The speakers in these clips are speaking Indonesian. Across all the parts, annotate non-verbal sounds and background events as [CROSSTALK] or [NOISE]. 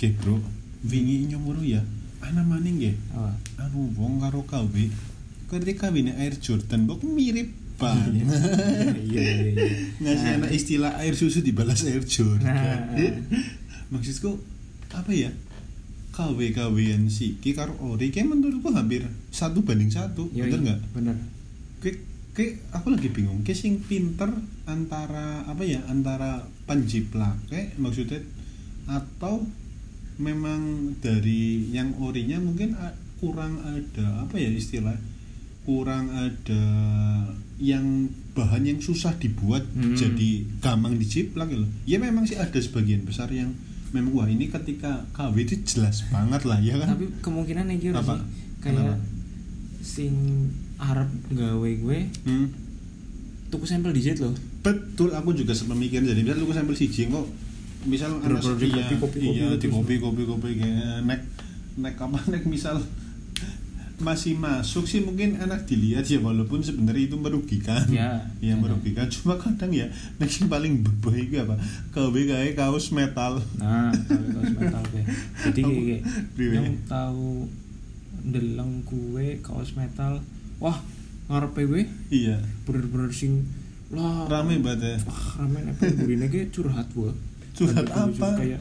Oke bro, wingi nyomoro ya, ana maning nggih. Anu wong karo KW, ketika kawine Air Jordan kok mirip banget. iya iya iya [LAUGHS] Ngasih anak istilah air susu dibalas air Jordan. Nah. Maksudku apa ya? KW KW-an siki karo Ori kayak menurutku hampir satu banding satu, Iya, bener iya, nggak? bener Kayak kayak aku lagi bingung, kayak sing pinter antara apa ya? Antara penjiplake maksudnya atau memang dari yang orinya mungkin kurang ada apa ya istilah kurang ada yang bahan yang susah dibuat Hmm. jadi gampang diciplak gitu loh. Ya memang sih ada sebagian besar yang memang wah ini ketika KW itu jelas banget lah ya kan. tapi kemungkinan Apa? sih kayak Kenapa? sing Arab gawe gue Hmm. tuku sampel dijit loh Betul, aku juga sempat mikir jadi misal lu sampel siji kok misal anak di iya, kopi, kopi, iya kopi di kopi kopi kopi kayak nek nek apa [LAUGHS] nek misal masih masuk sih mungkin enak dilihat ya walaupun sebenarnya itu merugikan. Ya, [LAUGHS] ya ya. merugikan. Cuma kadang ya nek yang paling bebel itu apa? KW kayak kaos metal. Nah kaos metal gue jadi kayak yang tahu ndeleng kue kaos metal. Wah ngarepe gue iya. Bener-bener sing lah rame banget ya. wah rame nek burine ki curhat gue Curhat Ada apa? kayak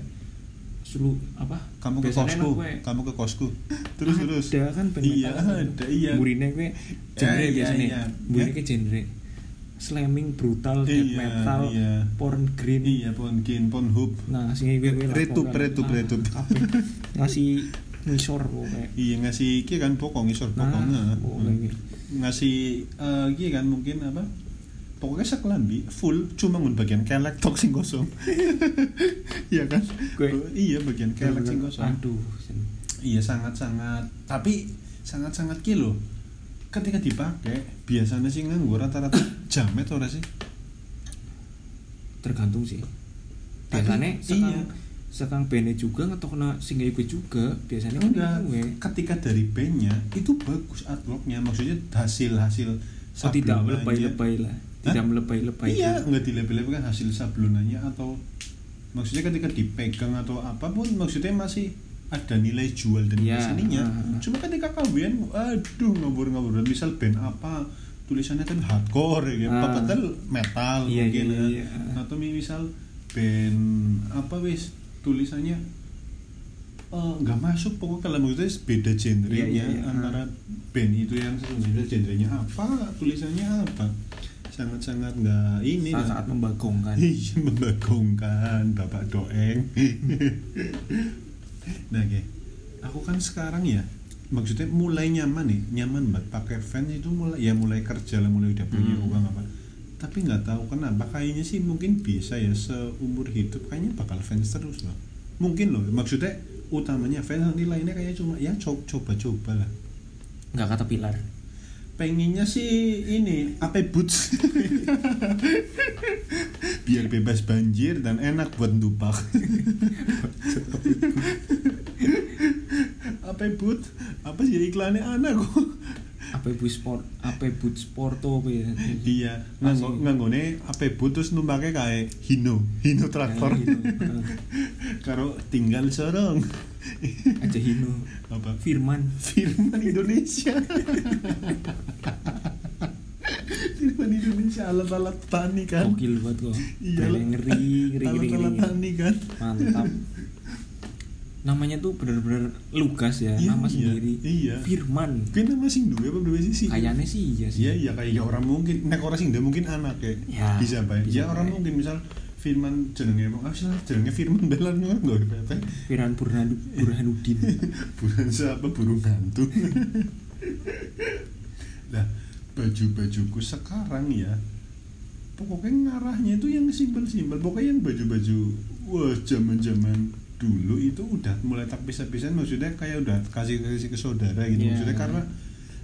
selu apa kamu ke Biasanya kosku gue. kamu ke kosku terus terus ada kan band iya ada iya burine gue genre iya, biasanya iya. burine Ya. ke genre slamming brutal death Iya, metal iya. porn green iya pon pon hub nah sing gue gue Retup, lakukan. retup, Ah, retup. kabeh. ngasih ngisor pokoknya iya ngasih iki kan pokok ngisor Nah, pokok nah. pokoknya gitu. ngasih eh iki kan mungkin apa pokoknya sekelambi full cuma ngun bagian kelek tok sing kosong. [LAUGHS] Iya kan? Gue- Oh, iya bagian kelek sing kosong. Aduh iya sangat sangat tapi sangat sangat kilo ketika dipakai biasanya sih nganggur rata-rata [COUGHS] jamet ora sih? Tergantung sih. Biasanya sekarang iya. sekarang bandnya juga ngetokna sing gue juga biasanya kan enggak. gue ketika dari bandnya itu bagus artworknya. Maksudnya hasil hasil oh tidak melebay-lebay lah tidak Hah? melebay-lebay iya nggak dilebel-lebel kan hasil sablonannya atau maksudnya ketika dipegang atau apa pun maksudnya masih ada nilai jual dan Iya, seninya ah, ah. cuma ketika kawin aduh ngabur-ngabur misal band apa tulisannya kan hardcore ya padahal metal Iya, mungkin iya, ya. iya. atau misal band apa wis tulisannya eh, nggak masuk pokoknya kalau maksudnya beda genrenya Iya, iya, iya. antara band itu yang sesungguhnya genrenya apa tulisannya apa sangat-sangat nggak ini saat, lah. saat membagongkan Iya membagongkan Bapak Doeng. nah, oke. Aku kan sekarang ya maksudnya mulai nyaman nih, nyaman banget pakai fans itu mulai ya mulai kerja lah, mulai udah punya Hmm. uang apa. Tapi nggak tahu kenapa kayaknya sih mungkin bisa ya seumur hidup kayaknya bakal fans terus loh. Mungkin loh, maksudnya utamanya fans nanti lainnya kayak cuma ya co- coba-coba lah. nggak kata pilar pengennya sih ini apa boots. [LAUGHS] Biar bebas banjir dan enak buat dupak [LAUGHS] apa boot? Apa sih iklannya anak kok? Apa ibu sport apa ibu sporto apa ya? Iya nganggo nganggone apa boot terus numpake kayak hino hino traktor. [LAUGHS] Karo tinggal sorong. Aja hino apa? Firman. Firman Indonesia. Firman Indonesia alat-alat tani kan. Gokil banget kok. Iya, ngeri ngeri ngeri alat-alat tani kan. Mantap. Namanya tuh bener-bener lugas ya Iya, nama iya, sendiri. Iya. Firman. Kan nama sing duwe apa duwe sih kayaknya sih iya sih. Iya iya kayak orang mungkin. Nek orang sing mungkin anak ya. Ya, bisa bisa Ya orang mungkin misal Firman jenenge apa? Ah, sih jenenge Firman Belan kan enggak ada Firman Burhan Burhanuddin. [LAUGHS] Bukan siapa? Burung hantu. nah, baju-bajuku sekarang ya pokoknya ngarahnya itu yang simpel-simpel. Pokoknya yang baju-baju wah zaman-zaman dulu itu udah mulai tak pisah-pisahan. Maksudnya kayak udah kasih kasih ke saudara gitu. Iya. maksudnya karena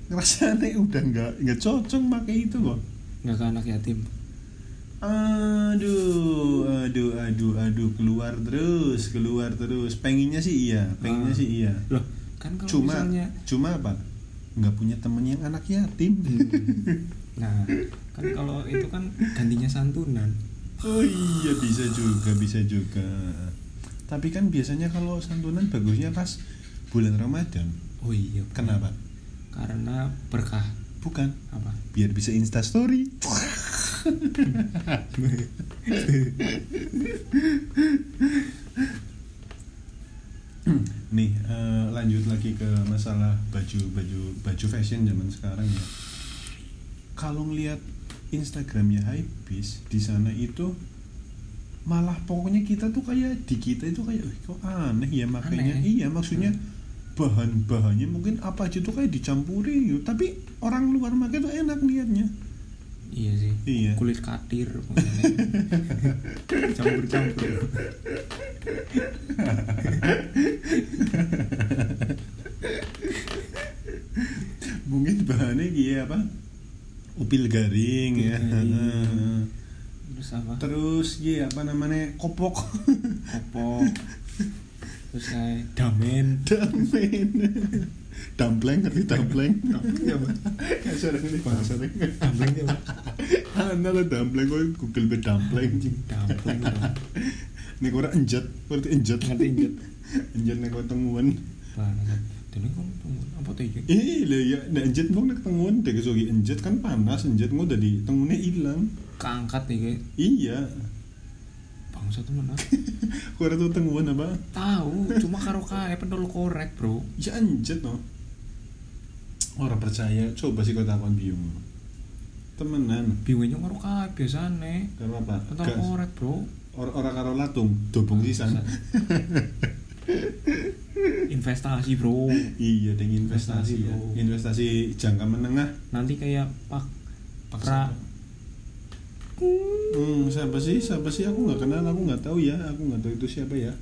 ngerasanya udah nggak nggak cocok pakai itu kok nggak ke anak yatim aduh aduh aduh aduh keluar terus keluar terus. Pengennya sih iya pengennya Ah. sih iya. Loh kan kalau cuma misalnya cuma apa? Nggak punya temen yang anak yatim. Nah kan kalau itu kan gantinya santunan. Oh iya bisa juga bisa juga. Tapi kan biasanya kalau santunan bagusnya pas bulan Ramadan. Oh iya bener. kenapa? Karena berkah. Bukan. Apa? Biar bisa insta story [LAUGHS] nih eh, lanjut lagi ke masalah baju baju baju fashion zaman sekarang ya. Kalau ngelihat Instagramnya Hypebeast di sana itu malah pokoknya kita tuh kayak di kita itu kayak "Wih, kok aneh ya makanya? Aneh. iya maksudnya bahan-bahannya mungkin apa aja tuh kayak dicampuri gitu tapi orang luar pakai tuh enak liatnya iya sih. Iya. kulit katir [LAUGHS] campur campur mungkin bahannya iya apa? Upil garing Upil ya. garing. [LAUGHS] terus apa? Terus iya apa namanya? Kopok. Kopok. [LAUGHS] Terus kayak damen. Damen dampleng ngerti dampleng [LAUGHS] Dampleng apa? Kayak sering ini. Bahasa nih dampleng itu apa? Ana lah dampleng kok google be dampleng dampleng dong nih kok ora enjet ngerti enjet? Ngerti injet enjet nih kok temuan. Banget ini kan apa tuh ya Iya lah ya, nah enjet mau nek deh kesogi enjet kan panas enjet mau dari tengunnya hilang. keangkat nih kayak Iya, bangsa tuh mana kau [LAUGHS] tuh tenguan apa? tahu cuma karo kae pentol korek bro Ya enjet no. Orang percaya, coba sih kau takon biung. Temenan, bingungnya karo kae biasane karo apa? pentol Gas. korek bro Or orang karo latung, dobong sisan. [LAUGHS] investasi bro iya, dengan investasi Investasi, ya. bro. Investasi jangka menengah. nanti kayak pak Paksa. Pra- Hmm, siapa sih? Siapa sih? Aku nggak kenal, aku nggak tahu ya. Aku nggak tahu itu siapa ya.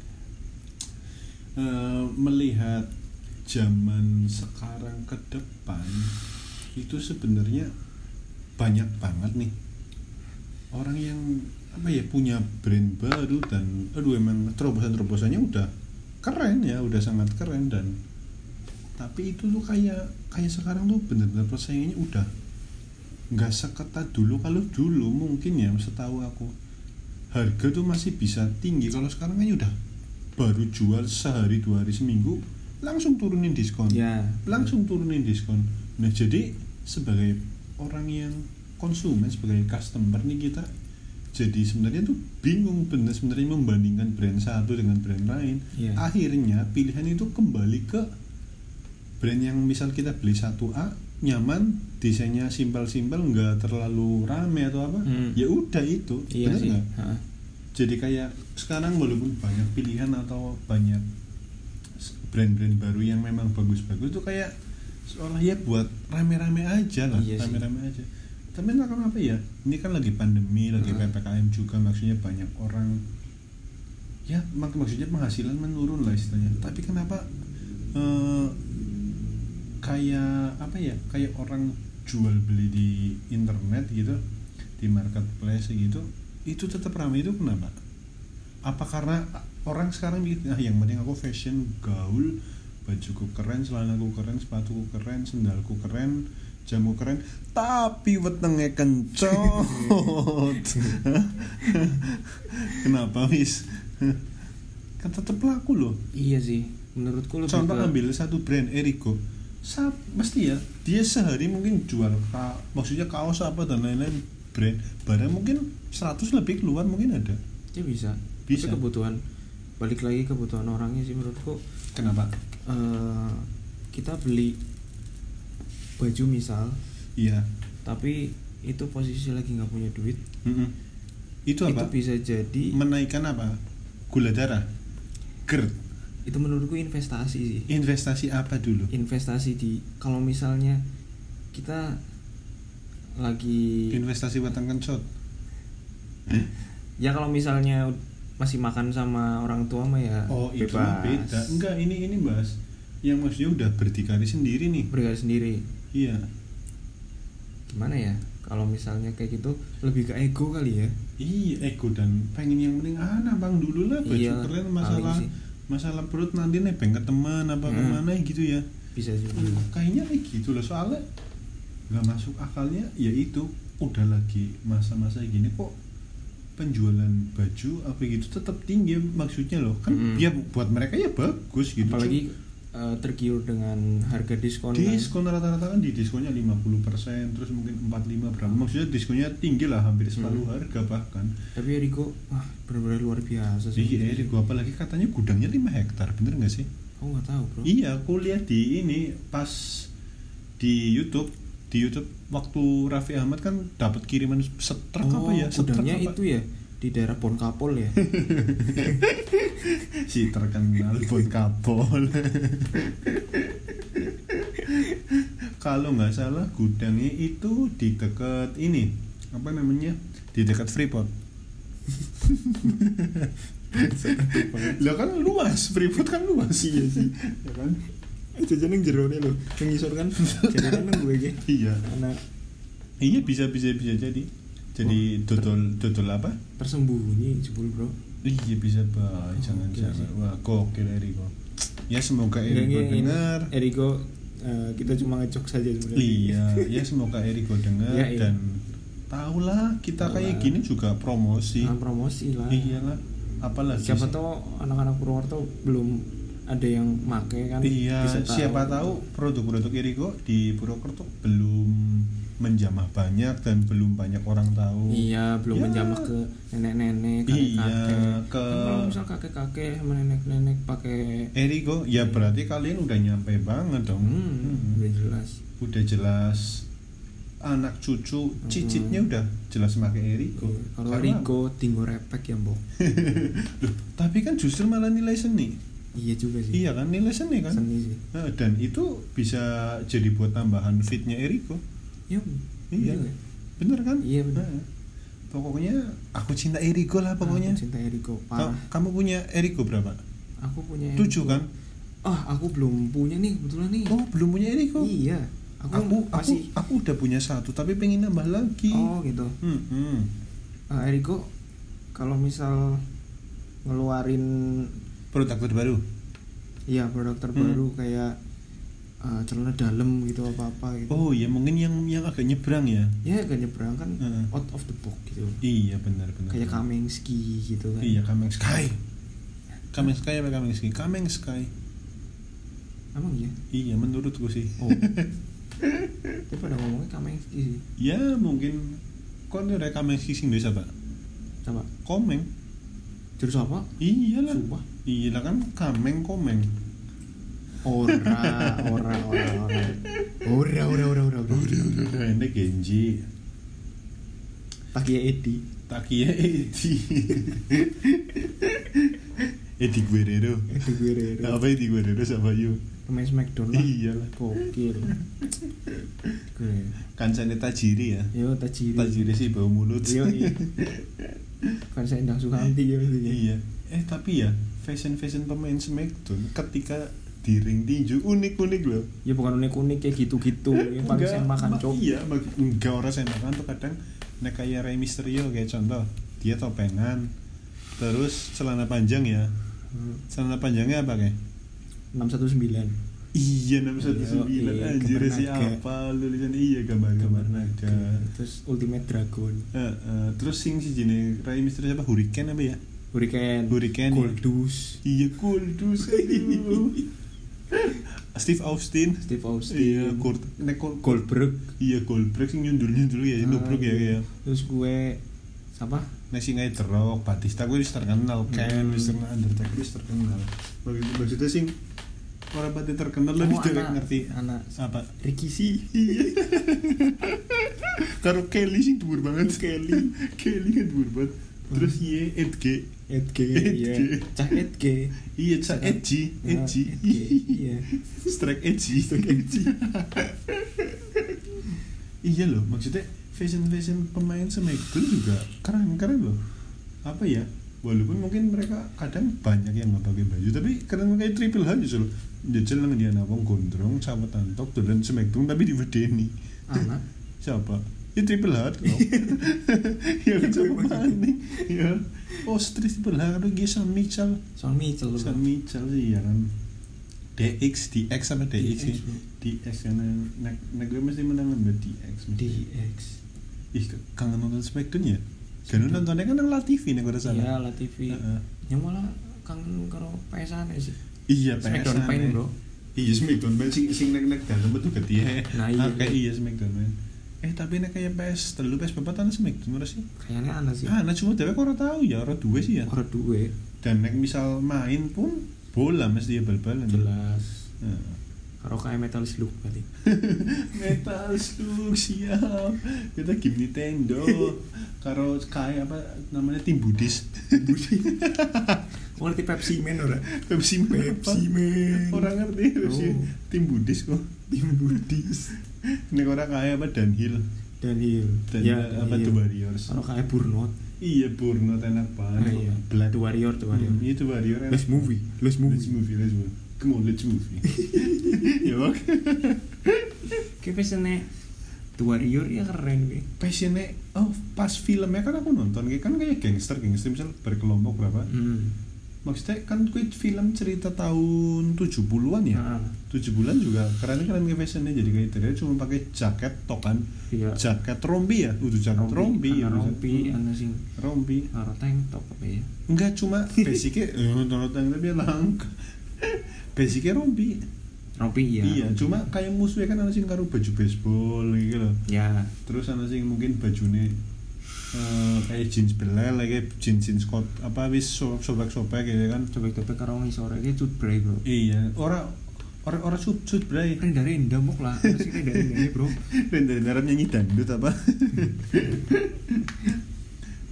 Eh, melihat zaman sekarang ke depan itu sebenarnya banyak banget nih orang yang apa ya punya brand baru dan aduh emang terobosan-terobosannya udah keren ya, udah sangat keren dan tapi itu tuh kayak kayak sekarang tuh bener-bener persaingannya udah nggak seketat dulu. Kalau dulu mungkin ya setahu aku harga tuh masih bisa tinggi. Kalau sekarang kan udah baru jual sehari dua hari seminggu langsung turunin diskon. Ya langsung turunin diskon. Nah jadi sebagai orang yang konsumen sebagai customer nih kita jadi sebenarnya tuh bingung bener sebenarnya membandingkan brand satu dengan brand lain. Iya. akhirnya pilihan itu kembali ke brand yang misal kita beli 1A nyaman desainnya simpel-simpel nggak terlalu rame atau apa Hmm. ya udah itu iya bener sih nggak? Jadi kayak sekarang walaupun banyak pilihan atau banyak brand-brand baru yang memang bagus-bagus itu kayak seolah ya buat rame-rame aja lah Iya rame-rame aja tapi entah kenapa ya ini kan lagi pandemi lagi Hmm. ppkm juga maksudnya banyak orang ya mak maksudnya penghasilan menurun lah istilahnya tapi kenapa eh, kayak apa ya kayak orang jual beli di internet gitu di marketplace gitu itu tetap ramai itu kenapa? Apa karena orang sekarang gitu ah yang penting aku fashion gaul bajuku keren celanaku keren sepatuku keren sendalku keren jamu keren tapi wetenge kencot. [LAUGHS] Kenapa mis kan tetep laku loh. Iya sih menurutku lebih contoh ambil satu brand Erigo Sa mesti ya. Dia sehari mungkin jual ka maksudnya kaos apa dan lain-lain brand. Barang mungkin 100 lebih keluar mungkin ada. Ya bisa. Bisa. tapi kebutuhan balik lagi kebutuhan orangnya sih menurutku. Kenapa? Eh, kita beli baju misal iya. tapi itu posisi lagi nggak punya duit Mm-mm. itu apa? itu bisa jadi menaikkan apa? Gula darah. GERD itu menurutku investasi sih. Investasi apa dulu? Investasi di kalau misalnya kita lagi investasi batang kencot ya kalau misalnya masih makan sama orang tua mah ya oh itu mah beda. Enggak ini ini bahas yang maksudnya udah berdikari sendiri nih. Bergerak sendiri. Iya. Gimana ya? Kalau misalnya kayak gitu lebih ke ego kali ya. Iya ego dan pengen yang penting ah nabang dulu lah baju Iya, keren masalah sih. Masalah perut nanti nih pengen ke teman apa Hmm. ke mana gitu ya. Bisa sih Hmm, kayaknya kayak gitu loh. Soalnya nggak masuk akalnya ya itu udah lagi masa-masa gini kok penjualan baju apa gitu tetap tinggi maksudnya loh. Kan Mm. ya buat mereka ya bagus gitu. Apalagi eh, tergiur dengan harga diskon kan. diskon rata-rata kan di diskonnya 50% terus mungkin 45 berapa. Maksudnya diskonnya tinggi lah hampir separuh Hmm. harga bahkan. Tapi Eriko wah benar-benar luar biasa sih. Iya Eriko apalagi katanya gudangnya 5 hektar bener nggak sih? Aku nggak tahu bro. Iya aku lihat di ini pas di YouTube di YouTube waktu Raffi Ahmad kan dapat kiriman setruk oh, apa ya? Gudangnya apa? itu ya di daerah Bonkapol ya? [LAUGHS] Si terkenal Bon Kapol. Kalau nggak salah gudangnya itu di dekat ini. Apa namanya? Di dekat Freeport. [LAUGHS] Lah kan luas, Freeport kan luas. Iya sih. Ya kan? jajan yang jero nih loh yang ngisor kan. [LAUGHS] Jajan kan gue Iya. anak Iya bisa bisa bisa jadi. Jadi dodol dodol apa? tersembunyi jebul bro Iya bisa baik, jangan Gokil jangan. sih. Wah, gokil Eriko. Ya semoga Eriko dengar. Eriko eh, kita cuma ngecok saja sebenarnya Iya, ya semoga Eriko dengar Iya, iya. dan tahulah kita kayak lah. gini juga promosi. Ah, promosi lah Iyalah. Apalagi siapa tahu anak-anak Purwokerto belum ada yang make kan Iya, bisa siapa tahu produk-produk Eriko di Purwokerto belum menjamah banyak dan belum banyak orang tahu. iya belum Ya. menjamah ke nenek-nenek Iya, kakek-kakek ke- Kan kalau misal kakek-kakek sama nenek-nenek pakai Eriko, ya berarti kalian udah nyampe banget dong. hmm, Hmm. udah jelas Udah jelas anak cucu cicitnya udah jelas pakai Eriko. Iya, kalau Eriko tinggal repek ya mbok [LAUGHS] Loh, tapi kan justru malah nilai seni. iya juga sih Iya kan nilai seni kan. seni sih Nah, dan itu bisa jadi buat tambahan fitnya Eriko. Iya Iya. juga. Bener kan? Iya, bener. Nah, pokoknya aku cinta Eriko lah pokoknya. aku cinta Eriko parah kamu punya Eriko berapa? aku punya Tujuh kan? ah aku belum punya nih kebetulan nih Oh belum punya Eriko? iya aku, Aku, aku, masih aku udah punya satu tapi pengen nambah lagi. oh gitu Hmm, hmm. Eh, Eriko kalau misal ngeluarin Produk terbaru. iya produk terbaru kayak eh, celana dalam gitu apa apa gitu Oh iya mungkin yang yang agak nyebrang ya. ya agak nyebrang kan Heeh. out of the box gitu Iya benar benar. kayak benar. Kamengski gitu kan Iya Kameng Sky. Kameng Sky apa Kameng Sky? Kameng Sky. emang iya Iya menurutku sih. oh [LAUGHS] tapi pada ngomongnya Kamengski sih Ya mungkin kok ada Kameng Sky sing desa pak? coba Komeng. terus apa Iyalah. Sumpah. Iya lah kan Kameng Komeng. Ora, ora, ora, ora. Ora, ora, ora, ora. Ora, ora, ora. Ini Genji. Takia Edi. Takia Edi. Edi Guerrero. Edi Guerrero. Apa Edi Guerrero siapa yuk? Pemain Smackdown lah. Iyalah. Kokil. Kancane Tajiri ya. Yo Tajiri. Tajiri sih bau mulut. Yo iya. Kancane Endang Sukamti ya. Iya. Eh tapi ya fashion fashion pemain Smackdown ketika di ring tinju unik unik loh. ya bukan unik-unik kayak gitu-gitu. Yang paling saya makan ma- cok. Iya, enggak orang saya makan tuh kadang nek kayak Rey Mysterio kayak contoh dia topengan terus celana panjang ya. Celana panjangnya apa kayak enam satu sembilan. Iya 619 Iya, anjir gambar naga. siapa tulisannya iya gambar-gambar naga. terus Ultimate Dragon. Eh, eh, terus sing si jenis Rey Mysterio apa Hurricane apa ya? Hurricane. Hurricane. Goldust iya Goldust aduh [LAUGHS] [LAUGHS] Steve Austin. Steve Austin. Iya Kurt nek Kurt- Goldberg. Iya Goldberg sing nyundul-nyundul ya nyundul ya Ah, kayak terus gue siapa? Nek sing kayak The Rock, Batista gue wis terkenal, Ken wis terkenal, Undertaker wis terkenal. Begitu maksudnya sing orang pati terkenal lah tidak anak- ngerti. anak apa. Ricky sih [LAUGHS] Karo Kelly sing dhuwur banget. Kelly, [LAUGHS] Kelly kan dhuwur banget. Terus iya Edge. Edge iya Edge. cah Edge Iya, cak Edgy, Ah, Edgy. Edge, iya Strike Edgy. Strike Edgy. [LAUGHS] iya loh, maksudnya fashion-fashion pemain Smackdown juga keren-keren loh. Apa ya? Walaupun mungkin mereka kadang banyak yang nggak pakai baju, tapi keren kayak Triple H justru. Jajal nang dia nawang gondrong, sama tantok, dolan Smackdown tapi di wedeni. anak [LAUGHS] Siapa? Ya Triple H dong. [LAUGHS] ya kan sama maning. Ya. Oh, Triple H kalau dia Sam Mitchell. Son Mitchell loh Sam Mitchell sih ya kan. DX, DX sama DX sih. DX, bro. DX karena nek nek gue mesti menang ambil DX. DX Ih, kangen nonton Smackdown ya? lu nontonnya kan nang TV nih gue iya salah lah TV Heeh. ya malah kangen karo pesan sih iya Smackdown PSan, Pain, bro. iya Smackdown Pain sing sing nek nek dalam betul gede ya Nah, iya. kayak iya Smackdown Pain eh tapi nek kayak PS telu PS bapak tanah Smackdown ora sih. Kayaknya aneh sih. Ah nah cuma dewe kok ora tahu ya ora duwe sih ya. Orang duwe. Dan nek misal main pun bola mesti ya bal-balan. Jelas. Heeh. karo kayak metal slug berarti. [LAUGHS] Metal Slug siap. Kita game Nintendo. [LAUGHS] Karo kayak apa namanya tim Budis. Oh [LAUGHS] ngerti Pepsi Man ora? Pepsi Man? Pepsi Man. Orang ngerti Pepsi Oh. tim Budis kok. Tim Budis. Ini orang kayak apa dan Hill. Dan ya apa iya. The Warriors? Karo kayak Burnout iya Burnout enak ah, banget iya. Blood The Warrior The Warrior. Hmm, itu Warrior enak. Let's movie Let's movie. Let's movie let's movie. Come on let's movie. [LAUGHS] Ya oke kayak pesennya The Warrior ya keren kayak passionnya oh pas filmnya kan aku nonton kayak kan kayak gangster gangster misal berkelompok berapa? Hmm. Maksudnya kan kuit film cerita tahun 70-an ya? Nah, 7 bulan juga keren keren ke fashionnya jadi kayak dia cuma pakai jaket tokan iya. Jaket rompi ya? Udah jaket rompi, ya udah rompi ana sing rompi. Karo tank top apa ya? Enggak cuma [LAUGHS] basicnya eh nonton tank tapi lang [LAUGHS] basicnya rompi. Rompi iya iya cuma kayak musuhnya kan ada sing karo baju baseball gitu loh. Ya terus ada sing mungkin bajunya eh, kayak jeans belel kayak jeans jeans kot apa wis so- sobek-sobek gitu kan? Coba-coba karo ngisore iki cut bray bro. Iya ora ora ora cut cut bray renda-renda mok lah. Apa sih renda-renda bro. [LAUGHS] Dari darat nyanyi dangdut apa? [LAUGHS]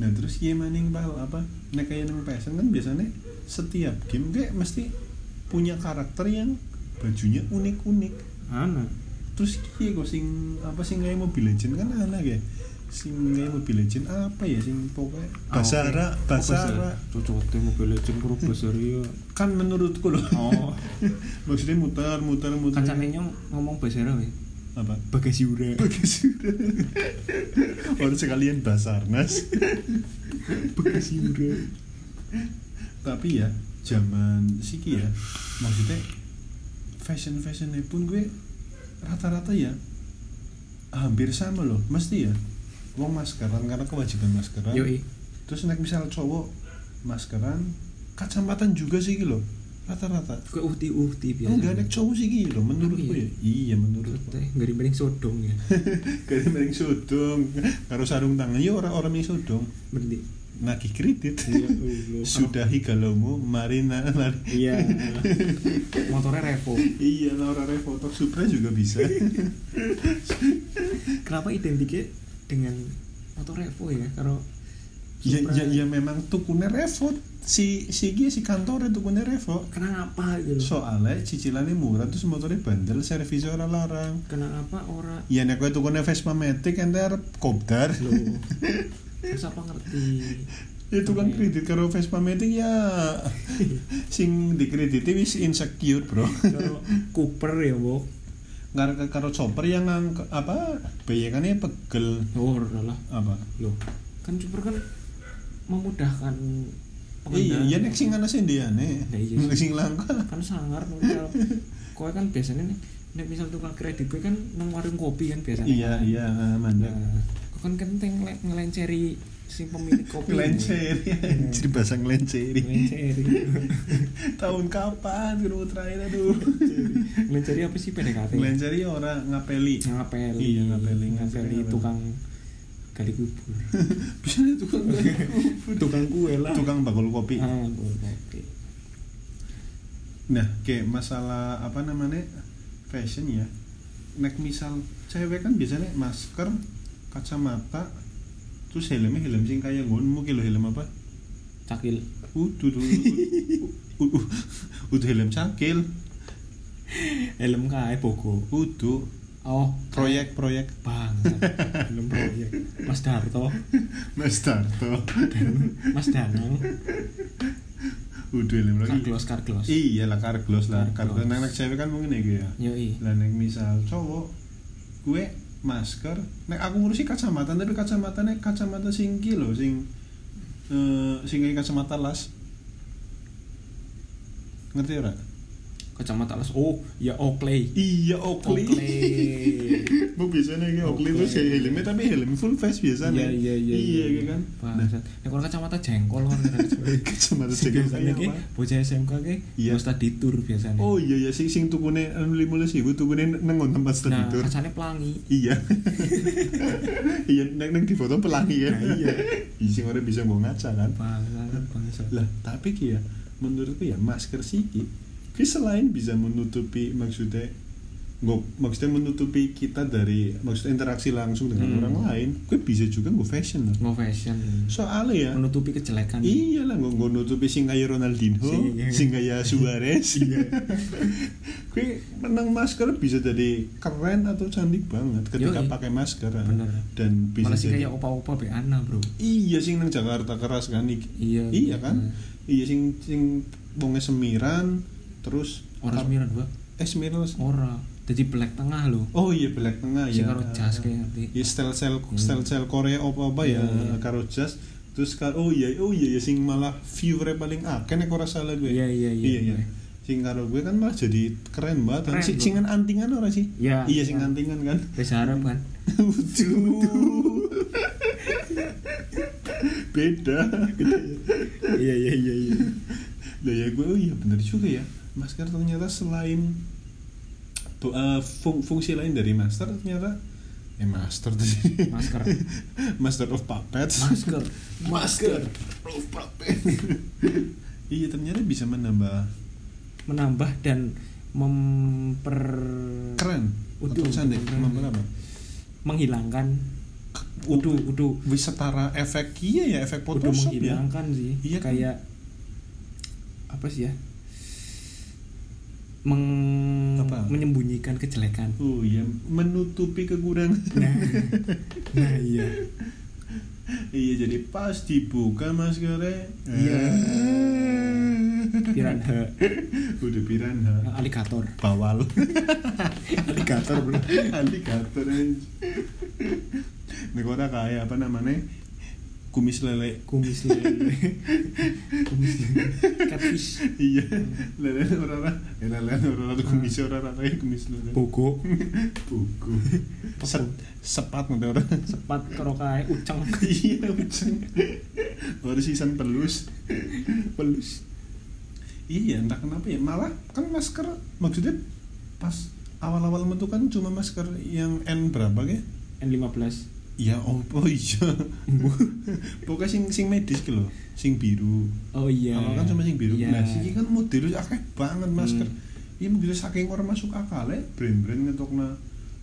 Nah terus iya maning pal apa? Nek kayak nang PSN kan biasanya setiap game kayak mesti punya karakter yang bajunya unik-unik. Ana. Terus iya kok sing apa sing kayak Mobile Legend kan anak ya sing Mobile Legend apa ya sing pokoknya Basara Basara. Cocok teh mobil legend karo Basara ya kan menurutku loh oh. [LAUGHS] Maksudnya muter muter muter. Kan sampe ngomong Basara weh. Apa? Bagasi ura Bagasi [LAUGHS] orang sekalian Basarnas bagasi ura tapi ya zaman siki ya maksudnya fashion fashionnya pun gue rata-rata ya hampir sama loh. Mesti ya wong maskeran karena kewajiban maskeran. Yoi. Terus nek misal cowok maskeran kacamata juga sih gitu rata-rata. Kok uhti-uhti biasa enggak nek cowok sih gitu menurutku iya? ya. Iya menurutku. Ngeri mending sodong ya. [LAUGHS] Kayak mending sudung karo sarung tangan ya orang-orang yang sudung berarti. Nagih kredit. Iya, Allah. [LAUGHS] sudahi galaumu mari na mari. Iya. [LAUGHS] Motornya revo. Iya Laura Revoto Supra juga bisa. Kenapa identiknya dengan motor revo ya kalau ya, ya, ya memang tukunya Revo. Si si Gi si kantornya tukunya Revo. Kenapa gitu soalnya cicilannya murah terus motornya bandel servisnya orang larang. Kenapa ora? Ya nek kowe tukunya Vespa Matic ente arep kopdar. Lo [LAUGHS] terus apa ngerti? Ya tukang Iya. kredit karo Vespa Matic ya. [LAUGHS] Sing dikrediti wis insecure bro. Kalau Cooper ya bu karo karo chopper yang ngangk apa bayangannya pegel. Oh lah apa? Lo kan Cooper kan memudahkan iya pengendara. iya nek sing ana Nah, iya nek sing langka. Kan sangar misal kowe kan biasanya nih nek misal tukang kredit kowe kan nang warung kopi kan biasanya. Iya iya mandek. Nah kan kenteng le- ngelenceri si pemilik kopi. Ngelenceri. Anjir bahasa ngelenceri. Ngelenceri. [LAUGHS] Tahun kapan kru terakhir aduh. Ngelenceri. Apa sih PDKT ngelenceri orang ngapeli. Ngapeli. Iya, ngapeli. ngapeli tukang gali kubur. [LAUGHS] Bisa nih tukang [LAUGHS] tukang kue lah. Tukang bakul kopi. Ah kue kopi. Nah kayak masalah apa namanya? Fashion ya. Nek misal cewek kan biasanya masker kacamata terus helmnya helm sing kayak ngonmu kilo helm apa? Cakil. Udah tuh udah helm cakil. Helm kae bogo udah oh proyek proyek. Bang helm proyek. Mas Darto. Mas Darto. Mas Danang udah helm lagi. Karglos Karglos. Iya lah karglos lah. Karglos. nek nek cewek kan mungkin ya gue ya? Yoi. Lah misal cowok gue masker. Nek aku ngurusi kacamata tapi kacamata nek kacamata sing ki lho sing eh sing kayak kacamata las. Ngerti ora? Kacamata las. Oh ya Oakley. Iya Oakley. Oakley Bu biasanya kayak Oakley terus kayak helmnya tapi helm full face biasanya. iya iya iya Iya kan. Nah, bangsat nek kalau kacamata jengkol kan [LAUGHS] kacamata jengkol biasanya kayak ki bocah SMK ki Iya. iya. study tour biasanya Oh iya ya sing sing tukune anu 15 ribu tukune nang nggon tempat study nah tour. kacane pelangi Iya. [LAUGHS] iya nang nang di foto pelangi ya. Nah, iya. Iya sing ora bisa nggo ngaca kan. bangsat bangsat Lah, tapi ki ya menurutku ya masker sih ki selain bisa menutupi maksudnya nggak maksudnya menutupi kita dari maksudnya interaksi langsung dengan Hmm. orang lain, gue bisa juga gue fashion loh. no fashion Soalnya ya, menutupi kejelekan Iya lah, nggak nggak nutupi sing kaya Ronaldinho, Sing- [LAUGHS] iya. [LAUGHS] sing kaya Suarez. Iya. Kue menang masker bisa jadi keren atau cantik banget ketika Yoi. pakai masker. Bener. Dan bisa malah jadi. kayak opa-opa be Ana bro Iya sing nang Jakarta keras kan iya Iya kan? bener. Iya sing sing wonge semiran terus orang semiran gua Eh semiran. ora jadi black tengah lo Oh iya belak tengah sing ya. karo jas kayak ngerti Iya style style Hmm. style style Korea apa apa ya Iya, iya. karo jas terus karo oh iya oh iya ya sing malah viewernya paling akeh nek ora salah gue. Iya, iya, iya, Iya iya. Sing karo gue kan malah jadi keren banget. Keren, si, singan antingan ora sih? Iya, Iya sing iya. antingan kan. Reza Arab kan. Beda. iya iya iya iya Lah ya gue oh iya bener juga ya. Masker ternyata selain eh, fung- fungsi lain dari master ternyata? Eh master masker. [LAUGHS] Master of Puppets. masker. Masker. Of Puppets. [LAUGHS] iya ternyata bisa menambah. Menambah dan memper keren. Udah, cantik apa? menghilangkan. Udah udah Wis setara efek iya ya efek udah Photoshop ya. menghilangkan sih. Iya. Kan? kayak apa sih ya meng Apa? menyembunyikan kejelekan Oh iya, menutupi kekurangan. nah nah iya iya, jadi pas dibuka maskernya. Iya. piranha Udah piranha. aligator Bawal. [LAUGHS] aligator bro Alligator ora kayak apa namanya? Kumis lele. kumis lele kumis lele catfish iya. Lele ora ora. Eh, Lele ora ora kumis ora ora kayak kumis lele. bogo Buku. Set, sepat nanti ora. sepat karo kae uceng Iya, uceng. Baru sisan pelus. pelus Iya, entah kenapa ya. Malah kan masker maksudnya pas awal-awal metu kan cuma masker yang N berapa ya? N15 Oh, [LAUGHS] oh iya. Pokoknya sing sing medis loh, sing biru. oh iya Awal kan cuma sing biru. Iya. Nah, siki kan modelnya akeh banget masker. Hmm. Iya, begitu saking orang masuk akal ya, brand-brand ngetokna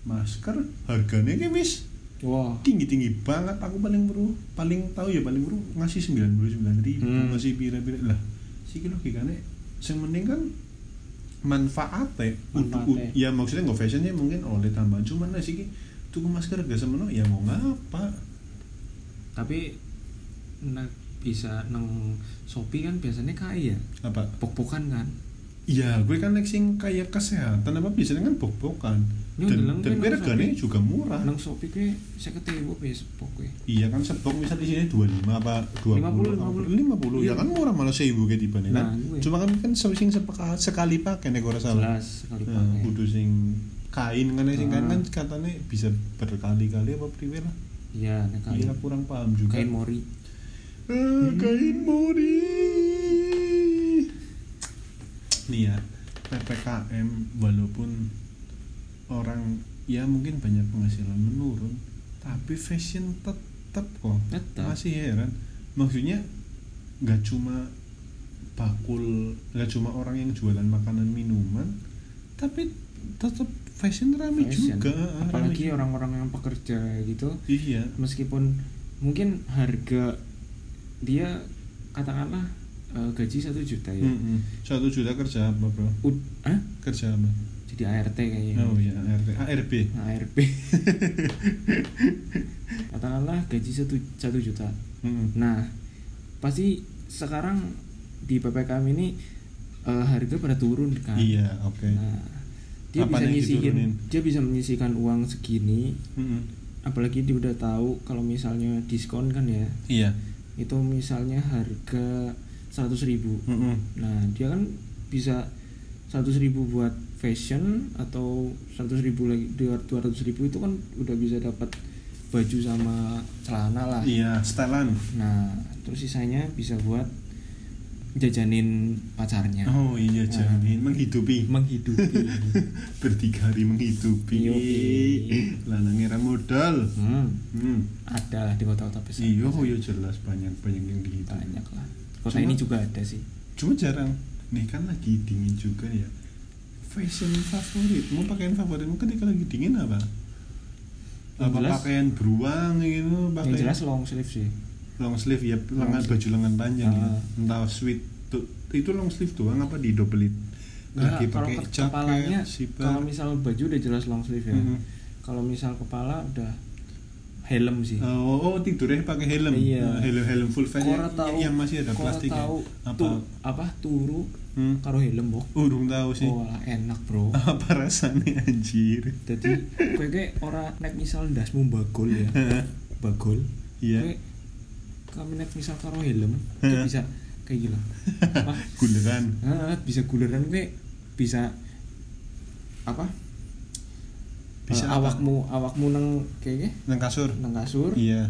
masker harganya kayak wis wah tinggi-tinggi banget. Aku paling baru paling tahu ya paling baru ngasih 99.000 ribu, Hmm. ngasih pira-pira. Lah, siki logikanya sing mending kan manfaatnya Manfaatnya. ya maksudnya nggak fashionnya mungkin oleh tambah cuman lah siki tuku masker gak semono ya mau ngapa tapi nah, bisa nang Shopee kan biasanya kayak ya apa pok-pokan kan Iya, gue kan sing kayak kesehatan apa biasanya kan bok-bokan. Ya, Dan, dan gue gue regane juga murah. nang Shopee ke saya ketemu pok gue Iya kan sebok misal di sini 25 apa 20 50, 50, 50. Iya. ya kan murah malah 1000 kayak di kan. Nah, gue. Cuma kan kan sing sekali pakai nek ora salah. jelas sekali Nah, pakai kudu sing kain kan sing kain Ah. kan katanya bisa berkali-kali apa priwe lah. iya nek kain Iya kurang paham juga. kain mori Eh, kain mori. Nih ya, PPKM walaupun orang ya mungkin banyak penghasilan menurun, tapi fashion tetap kok. Tetap. Masih heran. Maksudnya nggak cuma bakul, nggak cuma orang yang jualan makanan minuman, tapi tetap fashion rame Fashion. juga. apalagi orang-orang yang pekerja gitu Iya. meskipun mungkin harga dia katakanlah eh, gaji satu juta ya. Satu juta kerja apa bro? Ud- ah Kerja apa? jadi ART kayaknya Oh iya, ART, ARB. ARP [LAUGHS] katakanlah gaji satu satu juta Mm-mm. nah pasti sekarang di ppkm ini eh, harga pada turun kan Iya, oke. nah dia Apa bisa nyisihin dia bisa menyisihkan uang segini Mm-mm. apalagi dia udah tahu kalau misalnya diskon kan ya Iya. itu misalnya harga 100.000 ribu Mm-mm. nah dia kan bisa seratus ribu buat fashion atau seratus ribu lagi dua ratus ribu itu kan udah bisa dapat baju sama celana lah iya setelan nah terus sisanya bisa buat jajanin pacarnya. Oh iya Nah. jamin menghidupi. Menghidupi [LAUGHS] berdikari menghidupi. Yoi. lanangnya ra modal. Hmm, hmm. ada lah di kota-kota besar. Iya oh iya jelas. Banyak banyak yang gitu banyak lah. Kota Cuma- ini juga ada sih. Cuma jarang. Nih kan lagi dingin juga ya. Fashion favorit. Mau pakaian favoritmu ketika lagi dingin apa? Yang apa pakaian beruang gitu yang pakaian jelas long sleeve sih long sleeve ya lengan sleeve. baju lengan panjang ya Ah. entah sweet tuh itu long sleeve doang apa di double it lagi kalau pakai ke- jaket kepalanya kalau misal baju udah jelas long sleeve ya Mhm. kalau misal kepala udah helm sih Oh, oh tidurnya pakai helm. Iya. Nah, helm helm full face yang, tahu yang masih ada plastik tahu Apa? tu- apa turu Hmm. karo helm bok Urung tahu sih. oh enak bro [LAUGHS] Apa rasanya anjir? jadi kayak ora nek misal ndasmu bagol ya [LAUGHS] bagol Iya. kowe kami nek misal karo helm itu bisa kayak gila [LAUGHS] Guleran. Bisa guleran kowe bisa apa Bisa apa? awakmu awakmu nang kayak Nang kasur. nang kasur Iya.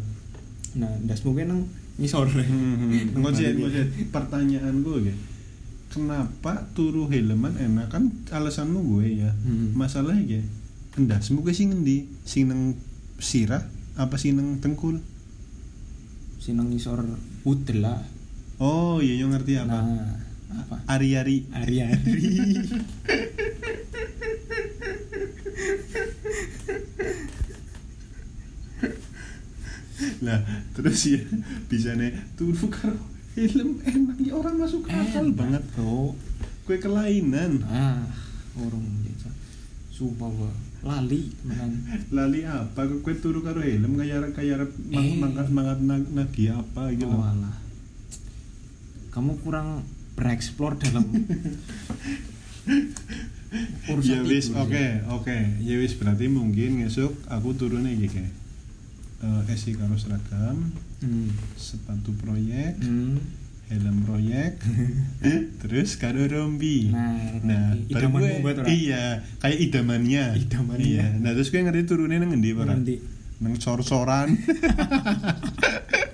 nah ndasmu kowe nang ngisor Hmm, Ngocet, Balik. ngocet. Pertanyaan gue. Kenapa turu helman enak kan alasanmu gue ya. Hmm. Masalahnya ya. Endasmu ke sing ngendi? Sing nang sirah apa sing nang tengkul? Sinang ngisor udel lah Oh, iya yang ngerti apa? nah apa Ari-ari. hari-hari [LAUGHS] Lah, terus ya bisa nih turu karo film enak ya orang masuk akal Enak, banget. bro Kue kelainan. ah orang desa sumpah gua lali Lali apa? Kue turu karo helm kayak kayak Eh. mangkat mangkat nag- nagi apa gitu. oh alah kamu kurang bereksplor dalam [LAUGHS] Ya wis, tidur oke, oke. Ya wis berarti mungkin besok aku turunnya iki kayak eh esi karo seragam, hmm. sepatu proyek, Hmm. Helm proyek, [LAUGHS] terus kado rompi. Nah, Nah, baru gue, buat orang. iya, kayak idamannya. Idamannya. Iya. Nah, terus gue ngerti turunnya nang ngendi, Nang sor-soran. [LAUGHS]